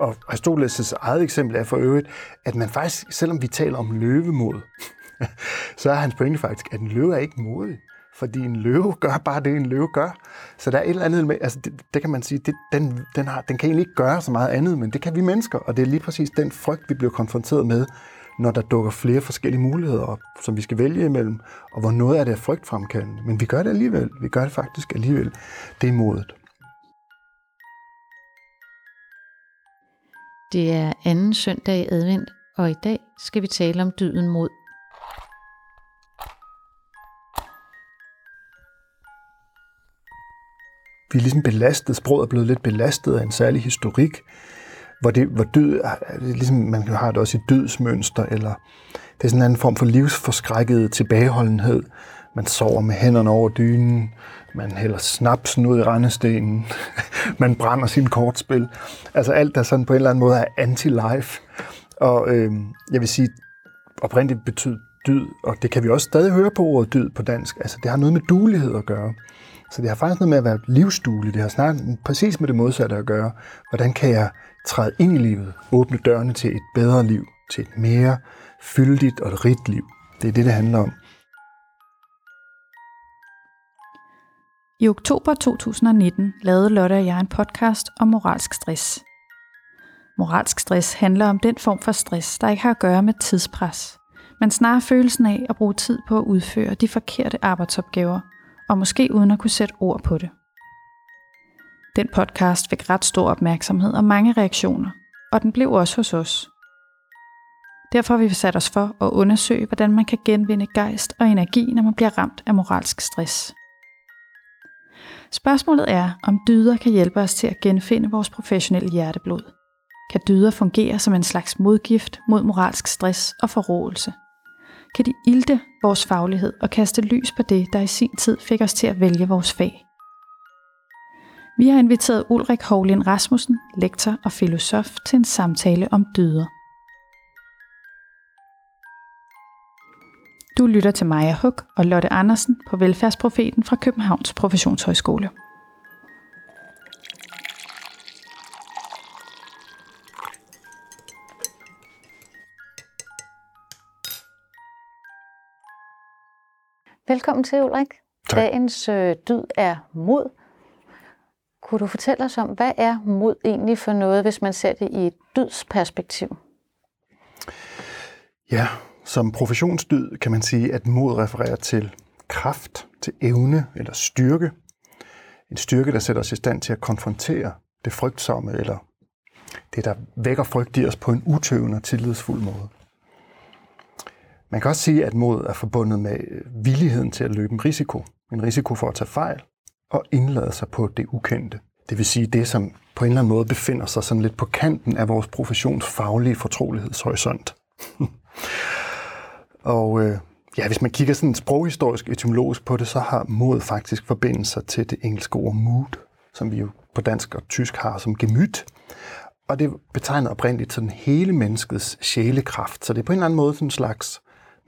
og Aristoteles' eget eksempel er for øvrigt, at man faktisk, selvom vi taler om løvemod, så er hans pointe faktisk, at en løve er ikke modig. Fordi en løve gør bare det, en løve gør. Så der er et eller andet med, altså det, det kan man sige, det, den, den, har, den kan egentlig ikke gøre så meget andet, men det kan vi mennesker, og det er lige præcis den frygt, vi bliver konfronteret med, når der dukker flere forskellige muligheder op, som vi skal vælge imellem, og hvor noget af det er frygtfremkaldende. Men vi gør det alligevel. Vi gør det faktisk alligevel. Det er modet. Det er anden søndag i advent, og i dag skal vi tale om dyden mod. Vi er ligesom belastet, sproget er blevet lidt belastet af en særlig historik, hvor, det, hvor død, ligesom man jo har det også i dødsmønster, eller det er sådan en anden form for livsforskrækket tilbageholdenhed. Man sover med hænderne over dynen, man hælder snapsen ud i rendestenen, man brænder sin kortspil. Altså alt, der sådan på en eller anden måde er anti-life. Og øh, jeg vil sige, oprindeligt betyder dyd, og det kan vi også stadig høre på ordet dyd på dansk. Altså det har noget med dulighed at gøre. Så det har faktisk noget med at være livsduelig. Det har snart præcis med det modsatte at gøre. Hvordan kan jeg træde ind i livet, åbne dørene til et bedre liv, til et mere fyldigt og rigt liv. Det er det, det handler om. I oktober 2019 lavede Lotte og jeg en podcast om moralsk stress. Moralsk stress handler om den form for stress, der ikke har at gøre med tidspres, men snarere følelsen af at bruge tid på at udføre de forkerte arbejdsopgaver, og måske uden at kunne sætte ord på det. Den podcast fik ret stor opmærksomhed og mange reaktioner, og den blev også hos os. Derfor har vi sat os for at undersøge, hvordan man kan genvinde gejst og energi, når man bliver ramt af moralsk stress. Spørgsmålet er, om dyder kan hjælpe os til at genfinde vores professionelle hjerteblod. Kan dyder fungere som en slags modgift mod moralsk stress og forråelse? Kan de ilte vores faglighed og kaste lys på det, der i sin tid fik os til at vælge vores fag? Vi har inviteret Ulrik Hovlind Rasmussen, lektor og filosof, til en samtale om dyder. Du lytter til Maja Huk og Lotte Andersen på Velfærdsprofeten fra Københavns Professionshøjskole. Velkommen til, Ulrik. Tak. Dagens øh, dyd er mod. Kunne du fortælle os om, hvad er mod egentlig for noget, hvis man ser det i et dydsperspektiv? Ja, som professionsdyd kan man sige, at mod refererer til kraft, til evne eller styrke. En styrke, der sætter os i stand til at konfrontere det frygtsomme, eller det, der vækker frygt i os på en utøvende og tillidsfuld måde. Man kan også sige, at mod er forbundet med øh, villigheden til at løbe en risiko. En risiko for at tage fejl og indlade sig på det ukendte. Det vil sige det, som på en eller anden måde befinder sig sådan lidt på kanten af vores professions faglige fortrolighedshorisont. og øh, ja, hvis man kigger sådan sproghistorisk, etymologisk på det, så har mod faktisk forbindelser til det engelske ord mood, som vi jo på dansk og tysk har som gemyt. Og det betegner oprindeligt sådan hele menneskets sjælekraft. Så det er på en eller anden måde sådan en slags,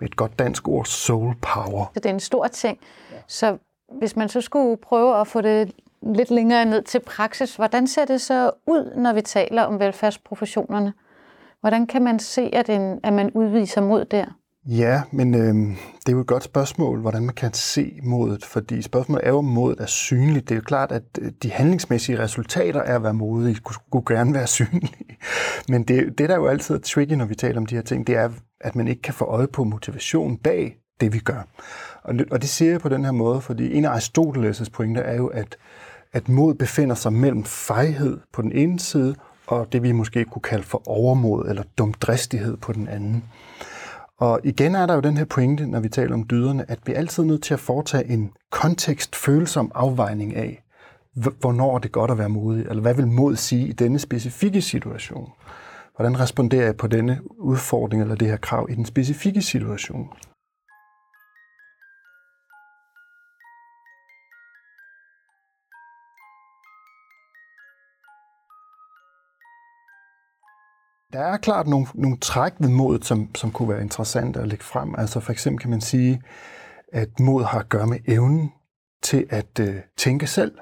med et godt dansk ord, soul power. Så det er en stor ting. Så hvis man så skulle prøve at få det lidt længere ned til praksis, hvordan ser det så ud, når vi taler om velfærdsprofessionerne? Hvordan kan man se, at, en, at man udviser mod der? Ja, men øh, det er jo et godt spørgsmål, hvordan man kan se modet, fordi spørgsmålet er jo, om modet er synligt. Det er jo klart, at øh, de handlingsmæssige resultater er at være modige, skulle gerne være synlige. Men det, det, der jo altid er tricky, når vi taler om de her ting, det er, at man ikke kan få øje på motivation bag det, vi gør. Og det, og det siger jeg på den her måde, fordi en af Aristoteles' pointer er jo, at, at mod befinder sig mellem fejhed på den ene side, og det vi måske kunne kalde for overmod eller dumdristighed på den anden. Og igen er der jo den her pointe, når vi taler om dyderne, at vi er altid nødt til at foretage en kontekstfølsom afvejning af, hvornår er det godt at være modig, eller hvad vil mod sige i denne specifikke situation? Hvordan responderer jeg på denne udfordring eller det her krav i den specifikke situation? Der er klart nogle, nogle træk ved modet, som, som kunne være interessante at lægge frem. Altså for eksempel kan man sige, at mod har at gøre med evnen til at øh, tænke selv.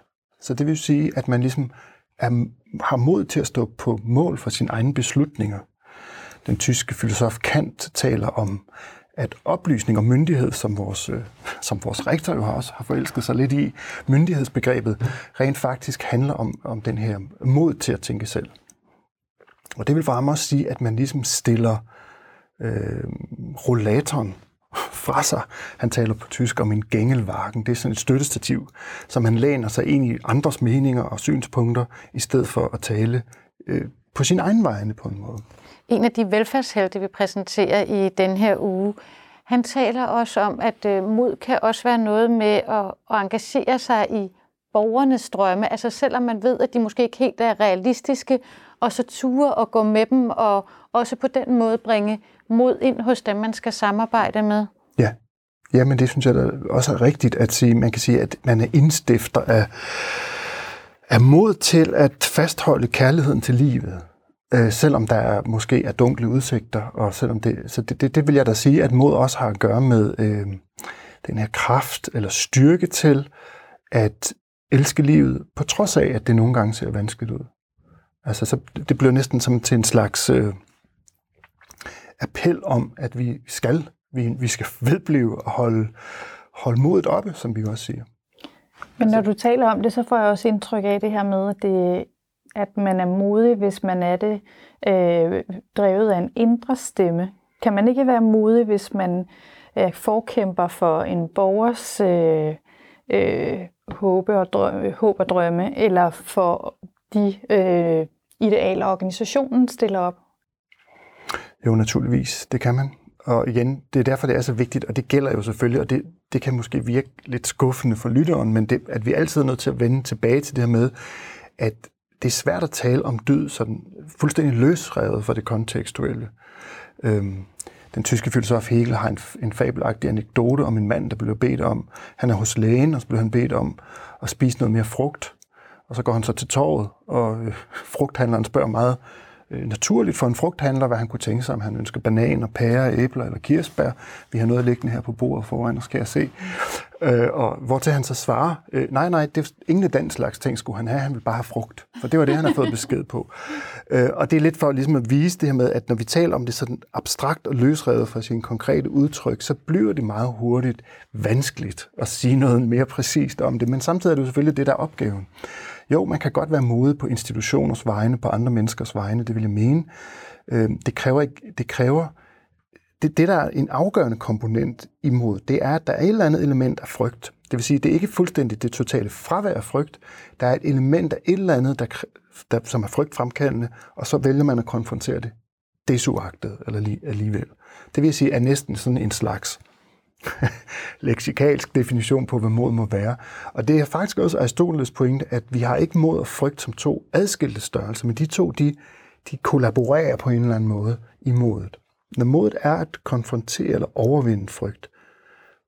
Så det vil sige, at man ligesom er har mod til at stå på mål for sine egne beslutninger. Den tyske filosof Kant taler om, at oplysning og myndighed, som vores, øh, som vores rektor jo også har forelsket sig lidt i, myndighedsbegrebet, rent faktisk handler om, om den her mod til at tænke selv. Og det vil for ham også sige, at man ligesom stiller øh, rollatoren fra sig. Han taler på tysk om en gængelvarken. Det er sådan et støttestativ, som han læner sig ind i andres meninger og synspunkter, i stedet for at tale øh, på sin egen vegne på en måde. En af de velfærdshelte, vi præsenterer i den her uge, han taler også om, at øh, mod kan også være noget med at, at engagere sig i borgernes drømme. Altså selvom man ved, at de måske ikke helt er realistiske, og så ture og gå med dem, og også på den måde bringe mod ind hos dem, man skal samarbejde med. Ja, ja men det synes jeg da også er rigtigt at sige. Man kan sige, at man er indstifter af, af mod til at fastholde kærligheden til livet øh, selvom der er, måske er dunkle udsigter, og selvom det, så det, det, det vil jeg da sige, at mod også har at gøre med øh, den her kraft eller styrke til at elske livet, på trods af, at det nogle gange ser vanskeligt ud. Altså, så det bliver næsten som til en slags øh, appel om, at vi skal, vi, vi skal vedblive og holde, holde modet oppe, som vi også siger. Men når du taler om det, så får jeg også indtryk af det her med, at det at man er modig, hvis man er det øh, drevet af en indre stemme. Kan man ikke være modig, hvis man er forkæmper for en borgers øh, øh, håbe og drømme, håb og drømme, eller for de øh, idealer, organisationen stiller op? Jo, naturligvis. Det kan man. Og igen, det er derfor, det er så vigtigt, og det gælder jo selvfølgelig, og det, det kan måske virke lidt skuffende for lytteren, men det, at vi altid er nødt til at vende tilbage til det her med, at det er svært at tale om død sådan fuldstændig løsrevet fra det kontekstuelle. Øhm, den tyske filosof Hegel har en, en fabelagtig anekdote om en mand, der blev bedt om, han er hos lægen, og så blev han bedt om at spise noget mere frugt. Og så går han så til torvet, og øh, frugthandleren spørger meget øh, naturligt for en frugthandler, hvad han kunne tænke sig, om han ønsker bananer, pærer, æbler eller kirsebær. Vi har noget liggende her på bordet foran os, skal jeg se. Øh, og hvor til han så svarer, øh, nej, nej, det, ingen af den slags ting skulle han have, han vil bare have frugt. For det var det, han har fået besked på. Øh, og det er lidt for ligesom at vise det her med, at når vi taler om det sådan abstrakt og løsrevet fra sine konkrete udtryk, så bliver det meget hurtigt vanskeligt at sige noget mere præcist om det. Men samtidig er det jo selvfølgelig det, der er opgaven. Jo, man kan godt være modig på institutioners vegne, på andre menneskers vegne, det vil jeg mene. Øh, det kræver, det kræver det, det, der er en afgørende komponent imod, det er, at der er et eller andet element af frygt. Det vil sige, det er ikke fuldstændig det totale fravær af frygt. Der er et element af et eller andet, der, der, som er frygtfremkaldende, og så vælger man at konfrontere det desuagtet eller alligevel. Det vil sige, at næsten sådan en slags leksikalsk definition på, hvad mod må være. Og det er faktisk også Aristoteles pointe, at vi har ikke mod og frygt som to adskilte størrelser, men de to, de, de kollaborerer på en eller anden måde i modet. Når modet er at konfrontere eller overvinde frygt,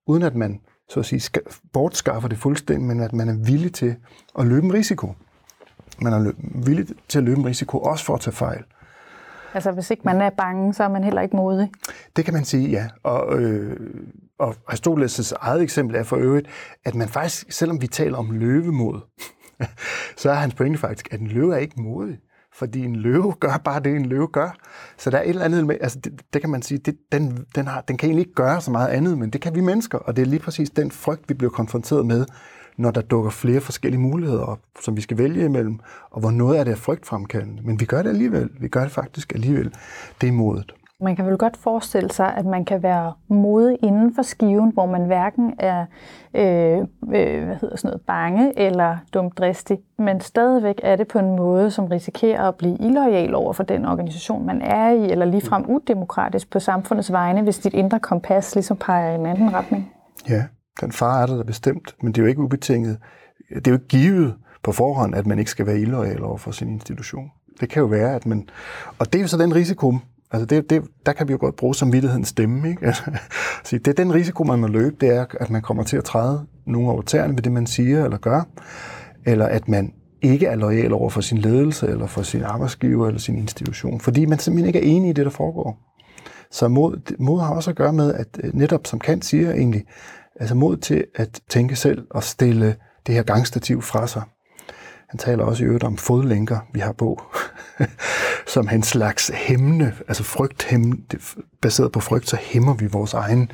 uden at man så at sige, bortskaffer det fuldstændig, men at man er villig til at løbe en risiko. Man er villig til at løbe en risiko, også for at tage fejl. Altså hvis ikke man er bange, så er man heller ikke modig? Det kan man sige, ja. Og, øh, og Aristoteles' eget eksempel er for øvrigt, at man faktisk, selvom vi taler om løvemod, så er hans pointe faktisk, at en løve er ikke modig. Fordi en løve gør bare det, en løve gør. Så der er et eller andet med, altså det, det kan man sige, det, den, den, har, den kan egentlig ikke gøre så meget andet, men det kan vi mennesker, og det er lige præcis den frygt, vi bliver konfronteret med, når der dukker flere forskellige muligheder op, som vi skal vælge imellem, og hvor noget af det er frygtfremkaldende. Men vi gør det alligevel. Vi gør det faktisk alligevel. Det er modet. Man kan vel godt forestille sig, at man kan være modig inden for skiven, hvor man hverken er øh, øh, hvad hedder sådan noget, bange eller dumdristig, men stadigvæk er det på en måde, som risikerer at blive illoyal over for den organisation, man er i, eller ligefrem udemokratisk på samfundets vegne, hvis dit indre kompas ligesom peger i en anden retning. Ja, den far er der, der bestemt, men det er jo ikke ubetinget. Det er jo ikke givet på forhånd, at man ikke skal være illoyal over for sin institution. Det kan jo være, at man... Og det er jo så den risiko, Altså det, det, der kan vi jo godt bruge samvittighedens stemme. Ikke? Altså, så det er den risiko, man må løbe, det er, at man kommer til at træde nogle over tæerne ved det, man siger eller gør, eller at man ikke er lojal over for sin ledelse, eller for sin arbejdsgiver, eller sin institution, fordi man simpelthen ikke er enig i det, der foregår. Så mod, mod har også at gøre med, at øh, netop som Kant siger egentlig, altså mod til at tænke selv og stille det her gangstativ fra sig. Han taler også i øvrigt om fodlænker, vi har på, som en slags hæmmende, altså frygt baseret på frygt, så hæmmer vi vores egen,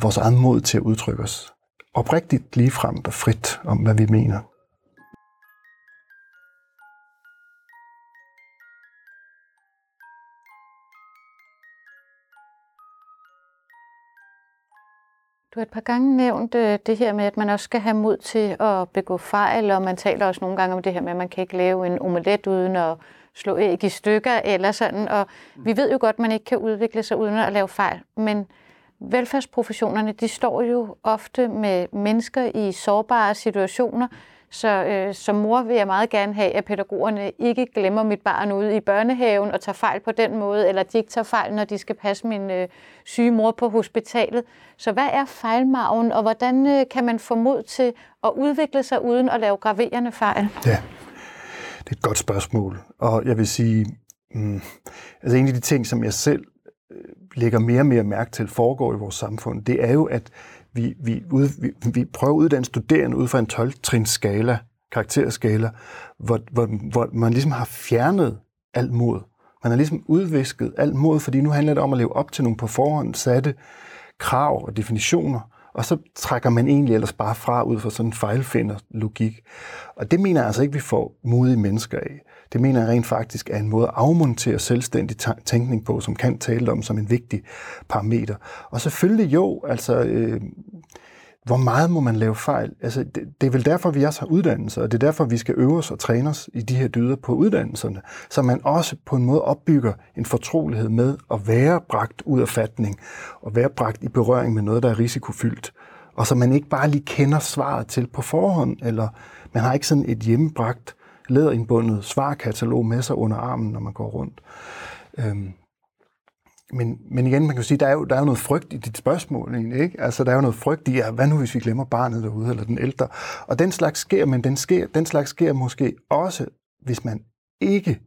vores egen mod til at udtrykke os oprigtigt ligefremt og frit om, hvad vi mener. Du har et par gange nævnt øh, det her med, at man også skal have mod til at begå fejl, og man taler også nogle gange om det her med, at man kan ikke lave en omelet uden at slå æg i stykker eller sådan. Og vi ved jo godt, at man ikke kan udvikle sig uden at lave fejl, men velfærdsprofessionerne, de står jo ofte med mennesker i sårbare situationer, så øh, som mor vil jeg meget gerne have, at pædagogerne ikke glemmer mit barn ude i børnehaven og tager fejl på den måde, eller de ikke tager fejl, når de skal passe min øh, syge mor på hospitalet. Så hvad er fejlmagen, og hvordan øh, kan man få mod til at udvikle sig uden at lave graverende fejl? Ja, det er et godt spørgsmål. Og jeg vil sige, mm, altså en af de ting, som jeg selv øh, lægger mere og mere mærke til foregår i vores samfund, det er jo, at vi, vi, ud, vi, vi prøver at uddanne studerende ud fra en 12-trins skala, karakterskala, hvor, hvor, hvor man ligesom har fjernet alt mod. Man har ligesom udvisket alt mod, fordi nu handler det om at leve op til nogle på forhånd satte krav og definitioner, og så trækker man egentlig ellers bare fra ud fra sådan en fejlfinder logik. Og det mener jeg altså ikke, vi får modige mennesker af. Det mener jeg rent faktisk er en måde at afmontere selvstændig tænkning på, som kan tale om som en vigtig parameter. Og selvfølgelig jo, altså, øh, hvor meget må man lave fejl? Altså, det, det er vel derfor, vi også har uddannelser, og det er derfor, vi skal øve os og træne os i de her dyder på uddannelserne, så man også på en måde opbygger en fortrolighed med at være bragt ud af fatning, og være bragt i berøring med noget, der er risikofyldt, og så man ikke bare lige kender svaret til på forhånd, eller man har ikke sådan et hjemmebragt læderindbundet svarkatalog med sig under armen, når man går rundt. Øhm, men, men igen, man kan sige, der er, jo, der er jo noget frygt i dit spørgsmål egentlig, ikke? Altså, der er jo noget frygt i, at hvad nu, hvis vi glemmer barnet derude, eller den ældre? Og den slags sker, men den, sker, den slags sker måske også, hvis man ikke,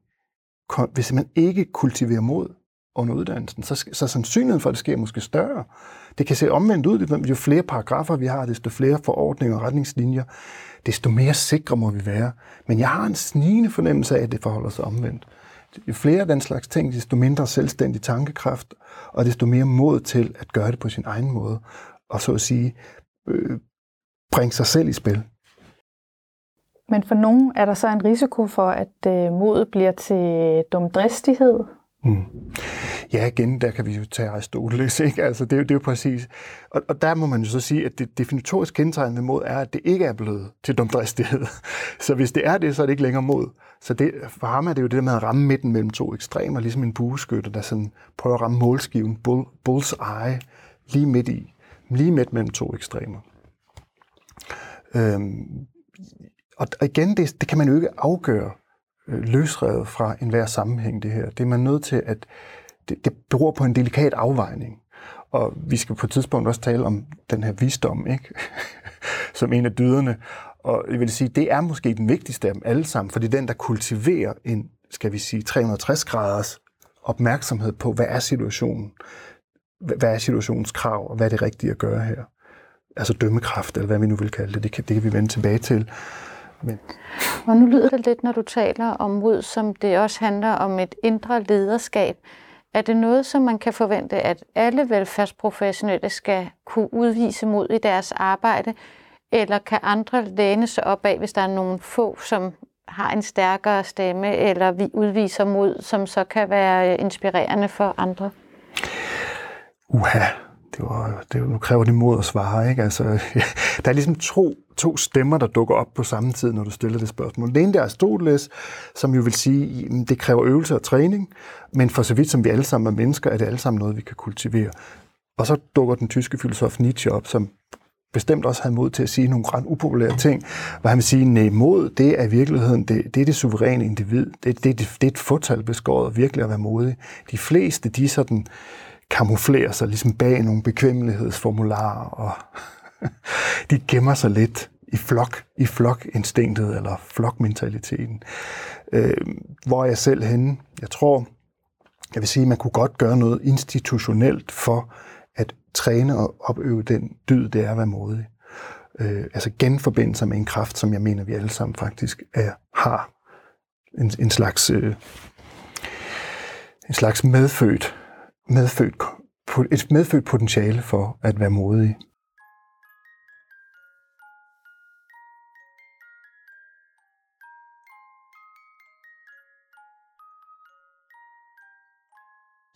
hvis man ikke kultiverer mod under uddannelsen, så, så sandsynligheden for, at det sker, måske større. Det kan se omvendt ud. Jo flere paragrafer vi har, desto flere forordninger og retningslinjer, desto mere sikre må vi være. Men jeg har en snigende fornemmelse af, at det forholder sig omvendt. Jo flere af den slags ting, desto mindre selvstændig tankekraft, og desto mere mod til at gøre det på sin egen måde, og så at sige, øh, bringe sig selv i spil. Men for nogen er der så en risiko for, at øh, modet bliver til dumdristighed, Mm. Ja, igen, der kan vi jo tage Aristoteles, ikke? Altså, det, er jo, det er jo præcis. Og, og der må man jo så sige, at det definitoriske kendetegn ved mod er, at det ikke er blevet til dumdristighed. Så hvis det er det, så er det ikke længere mod. Så det, for ham er det jo det der med at ramme midten mellem to ekstremer, ligesom en bueskytter, der sådan prøver at ramme målskiven, bull, bull's eye, lige midt i, lige midt mellem to ekstremer. Øhm, og igen, det, det kan man jo ikke afgøre øh, løsrevet fra enhver sammenhæng, det her. Det er man nødt til at... Det, det beror på en delikat afvejning. Og vi skal på et tidspunkt også tale om den her visdom, ikke? som en af dyderne. Og jeg vil sige, det er måske den vigtigste af dem alle sammen, for det er den, der kultiverer en, skal vi sige, 360 graders opmærksomhed på, hvad er situationen? Hvad er situationens krav, og hvad er det rigtige at gøre her? Altså dømmekraft, eller hvad vi nu vil kalde det, det kan, det kan vi vende tilbage til. Men... Og nu lyder det lidt, når du taler om mod, som det også handler om et indre lederskab. Er det noget, som man kan forvente, at alle velfærdsprofessionelle skal kunne udvise mod i deres arbejde, eller kan andre læne sig op af, hvis der er nogle få, som har en stærkere stemme, eller vi udviser mod, som så kan være øh, inspirerende for andre? Uha, det var, det, nu kræver det mod at svare. Ikke? Altså, der er ligesom to, to stemmer, der dukker op på samme tid, når du stiller det spørgsmål. Det ene der er Aristoteles, som jo vil sige, at det kræver øvelse og træning, men for så vidt som vi alle sammen er mennesker, er det alle sammen noget, vi kan kultivere. Og så dukker den tyske filosof Nietzsche op, som bestemt også havde mod til at sige nogle ret upopulære ting, hvor han vil sige, nej, mod, det er i virkeligheden, det, det er det suveræne individ. Det, det, det, det er et fortal beskåret virkelig at være modig. De fleste, de sådan, kamuflerer sig ligesom bag nogle bekvemmelighedsformularer, og de gemmer sig lidt i flok, i flokinstinktet eller flokmentaliteten. Øh, hvor er jeg selv henne? Jeg tror, jeg vil sige, at man kunne godt gøre noget institutionelt for træne og opøve den dyd, det er at være modig. øh, altså genforbinde sig med en kraft, som jeg mener, vi alle sammen faktisk er, har. En, en slags, øh, en slags medfødt, medfødt, et medfødt potentiale for at være modig.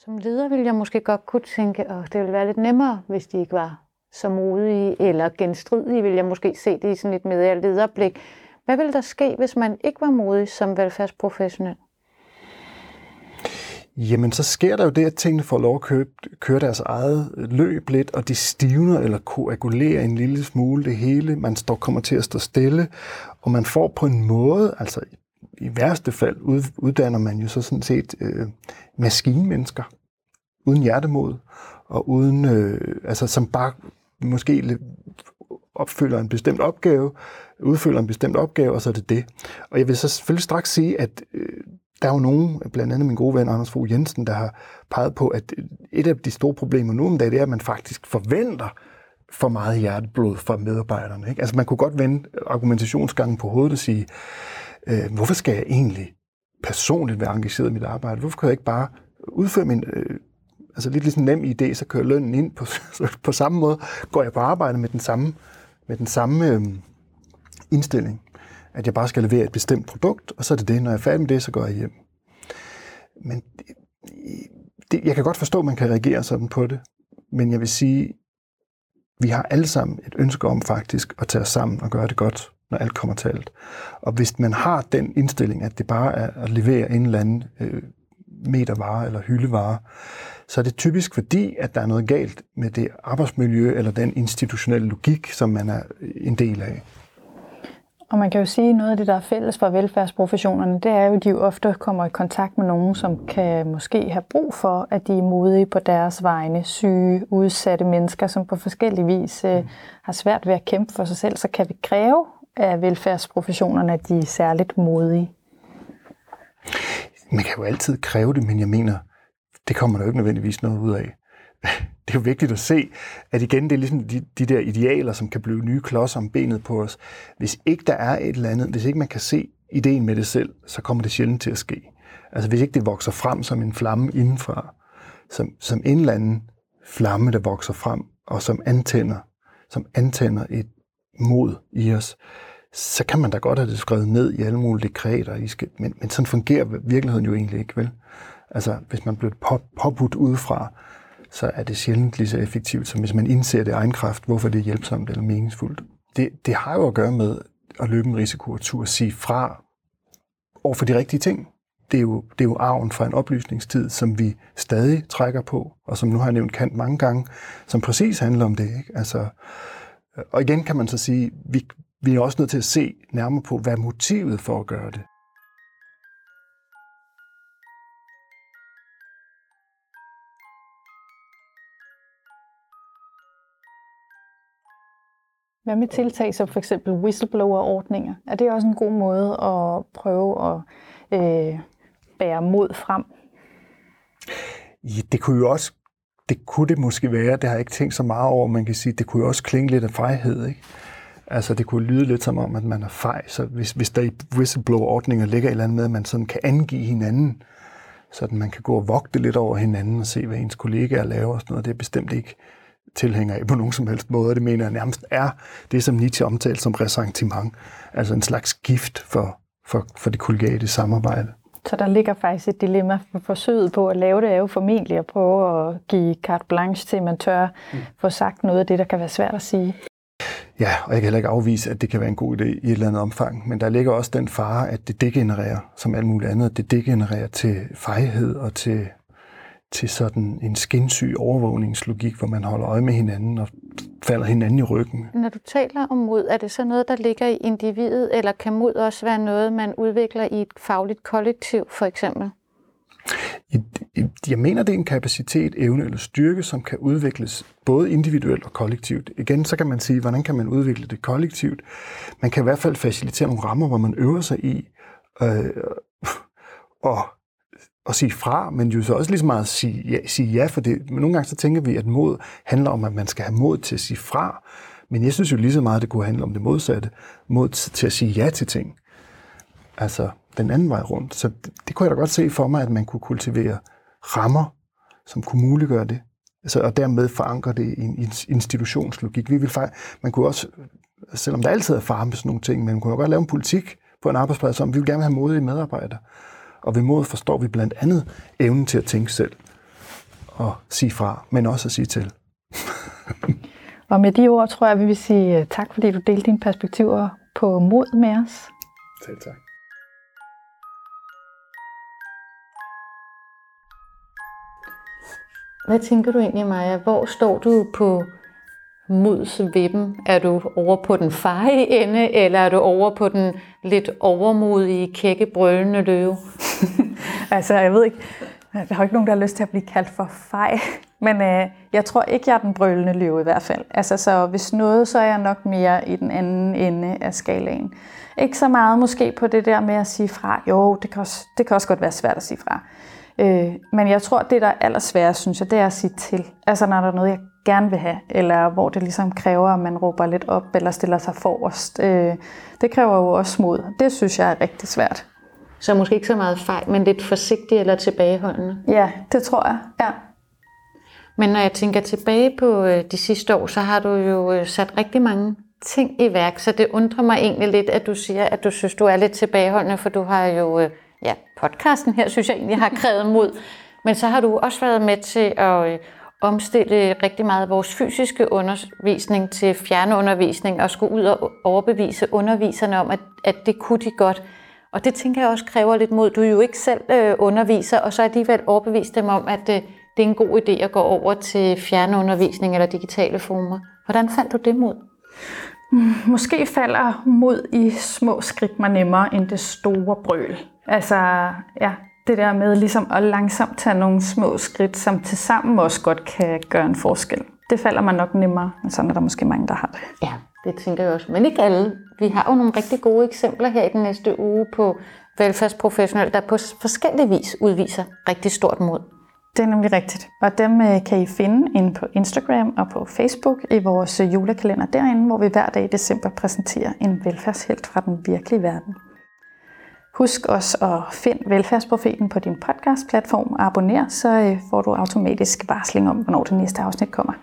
Som leder ville jeg måske godt kunne tænke, at det ville være lidt nemmere, hvis de ikke var så modige eller genstridige, vil jeg måske se det i sådan et mere lederblik. Hvad ville der ske, hvis man ikke var modig som velfærdsprofessionel? Jamen, så sker der jo det, at tingene får lov at køre, køre deres eget løb lidt, og de stivner eller koagulerer en lille smule det hele. Man står, kommer til at stå stille, og man får på en måde, altså i værste fald uddanner man jo så sådan set øh, maskinmennesker, uden hjertemod, og uden, øh, altså som bare måske opfylder en bestemt opgave, udfylder en bestemt opgave, og så er det det. Og jeg vil så selvfølgelig straks sige, at øh, der er jo nogen, blandt andet min gode ven Anders Fogh Jensen, der har peget på, at øh, et af de store problemer nu om dagen, det er, at man faktisk forventer for meget hjerteblod fra medarbejderne. Ikke? Altså man kunne godt vende argumentationsgangen på hovedet og sige, øh, hvorfor skal jeg egentlig personligt være engageret i mit arbejde? Hvorfor kan jeg ikke bare udføre min... Øh, altså lidt ligesom nem idé, så kører lønnen ind på, på samme måde, går jeg på arbejde med den samme, med den samme øh, indstilling, at jeg bare skal levere et bestemt produkt, og så er det det. Når jeg er færdig med det, så går jeg hjem. Men det, det, jeg kan godt forstå, at man kan reagere sådan på det, men jeg vil sige, vi har alle sammen et ønske om faktisk at tage os sammen og gøre det godt når alt kommer til alt. Og hvis man har den indstilling, at det bare er at levere en eller anden øh, metervare eller hyldevare, så er det typisk fordi, at der er noget galt med det arbejdsmiljø eller den institutionelle logik, som man er en del af. Og man kan jo sige, at noget af det, der er fælles for velfærdsprofessionerne, det er jo, at de jo ofte kommer i kontakt med nogen, som kan måske have brug for, at de er modige på deres vegne, syge, udsatte mennesker, som på forskellige vis øh, har svært ved at kæmpe for sig selv. Så kan vi kræve af velfærdsprofessionerne, at de er særligt modige? Man kan jo altid kræve det, men jeg mener, det kommer der jo ikke nødvendigvis noget ud af. Det er jo vigtigt at se, at igen, det er ligesom de, de der idealer, som kan blive nye klodser om benet på os. Hvis ikke der er et eller andet, hvis ikke man kan se ideen med det selv, så kommer det sjældent til at ske. Altså hvis ikke det vokser frem som en flamme indenfra, som, som en eller anden flamme, der vokser frem, og som antænder, som antænder et, mod i os, så kan man da godt have det skrevet ned i alle mulige dekreter. I skal, men, men sådan fungerer virkeligheden jo egentlig ikke, vel? Altså, hvis man bliver på, påbudt udefra, så er det sjældent lige så effektivt, som hvis man indser det egen kraft, hvorfor det er hjælpsomt eller meningsfuldt. Det, det har jo at gøre med at løbe en risiko og turde sige fra over for de rigtige ting. Det er, jo, det er jo arven fra en oplysningstid, som vi stadig trækker på, og som nu har jeg nævnt Kant mange gange, som præcis handler om det. Ikke? Altså, og igen kan man så sige, vi, vi er også nødt til at se nærmere på, hvad er motivet for at gøre det. Hvad med tiltag som for eksempel whistleblower-ordninger? Er det også en god måde at prøve at øh, bære mod frem? Ja, det kunne jo også det kunne det måske være, det har jeg ikke tænkt så meget over, man kan sige, det kunne jo også klinge lidt af fejhed, ikke? Altså, det kunne lyde lidt som om, at man er fej, så hvis, hvis der i whistleblower-ordninger ligger et eller andet med, at man sådan kan angive hinanden, så man kan gå og vogte lidt over hinanden og se, hvad ens kollegaer laver og sådan noget, det er bestemt ikke tilhænger af på nogen som helst måde. Det mener jeg nærmest er det, som Nietzsche omtalte som ressentiment, altså en slags gift for, for, for det kollegiale samarbejde. Så der ligger faktisk et dilemma for forsøget på at lave det, er jo formentlig at prøve at give carte blanche til, at man tør mm. få sagt noget af det, der kan være svært at sige. Ja, og jeg kan heller ikke afvise, at det kan være en god idé i et eller andet omfang. Men der ligger også den fare, at det degenererer, som alt muligt andet, det degenererer til fejhed og til til sådan en skinsyg overvågningslogik, hvor man holder øje med hinanden og falder hinanden i ryggen. Når du taler om mod, er det så noget, der ligger i individet, eller kan mod også være noget, man udvikler i et fagligt kollektiv, for eksempel? Jeg mener, det er en kapacitet, evne eller styrke, som kan udvikles både individuelt og kollektivt. Igen, så kan man sige, hvordan kan man udvikle det kollektivt? Man kan i hvert fald facilitere nogle rammer, hvor man øver sig i øh, og at sige fra, men jo så også lige så meget at sige ja, sige ja for det. Men nogle gange så tænker vi, at mod handler om, at man skal have mod til at sige fra, Men jeg synes jo lige så meget, at det kunne handle om det modsatte. Mod til at sige ja til ting. Altså den anden vej rundt. Så det, det kunne jeg da godt se for mig, at man kunne kultivere rammer, som kunne muliggøre det. Altså, og dermed forankre det i en institutionslogik. Vi vil faktisk, man kunne også, selvom der altid er farme med sådan nogle ting, men man kunne jo godt lave en politik på en arbejdsplads om, vi vil gerne have modige medarbejdere. Og ved mod forstår vi blandt andet evnen til at tænke selv og sige fra, men også at sige til. og med de ord tror jeg, vi vil sige øh, tak, fordi du delte dine perspektiver på mod med os. Selv tak. Hvad tænker du egentlig, Maja? Hvor står du på mods vippen? Er du over på den feje ende, eller er du over på den lidt overmodige, kække, brølende løve? Altså, jeg ved ikke. Der har ikke nogen, der har lyst til at blive kaldt for fej. Men øh, jeg tror ikke, jeg er den brølende løve i hvert fald. Altså, så hvis noget, så er jeg nok mere i den anden ende af skalaen. Ikke så meget måske på det der med at sige fra. Jo, det kan også, det kan også godt være svært at sige fra. Øh, men jeg tror, det der er allersværest, synes jeg, det er at sige til. Altså når der er noget, jeg gerne vil have, eller hvor det ligesom kræver, at man råber lidt op, eller stiller sig forrest. Øh, det kræver jo også mod. Det synes jeg er rigtig svært. Så måske ikke så meget fejl, men lidt forsigtig eller tilbageholdende? Ja, det tror jeg, ja. Men når jeg tænker tilbage på øh, de sidste år, så har du jo øh, sat rigtig mange ting i værk, så det undrer mig egentlig lidt, at du siger, at du synes, du er lidt tilbageholdende, for du har jo øh, ja, podcasten her, synes jeg egentlig har krævet mod. Men så har du også været med til at omstille rigtig meget vores fysiske undervisning til fjernundervisning og skulle ud og overbevise underviserne om, at, at det kunne de godt. Og det tænker jeg også kræver lidt mod. Du er jo ikke selv øh, underviser, og så alligevel overbevise dem om, at øh, det er en god idé at gå over til fjernundervisning eller digitale former. Hvordan fandt du det mod? Måske falder mod i små skridt mig nemmere end det store brøl. Altså, ja, det der med ligesom at langsomt tage nogle små skridt, som tilsammen også godt kan gøre en forskel. Det falder mig nok nemmere, men sådan er der måske mange, der har det. Ja, det tænker jeg også. Men ikke alle. Vi har jo nogle rigtig gode eksempler her i den næste uge på velfærdsprofessionelle, der på forskellige vis udviser rigtig stort mod. Det er nemlig rigtigt. Og dem øh, kan I finde inde på Instagram og på Facebook i vores øh, julekalender derinde, hvor vi hver dag i december præsenterer en velfærdshelt fra den virkelige verden. Husk også at finde Velfærdsprofeten på din podcastplatform og abonner, så øh, får du automatisk varsling om, hvornår det næste afsnit kommer.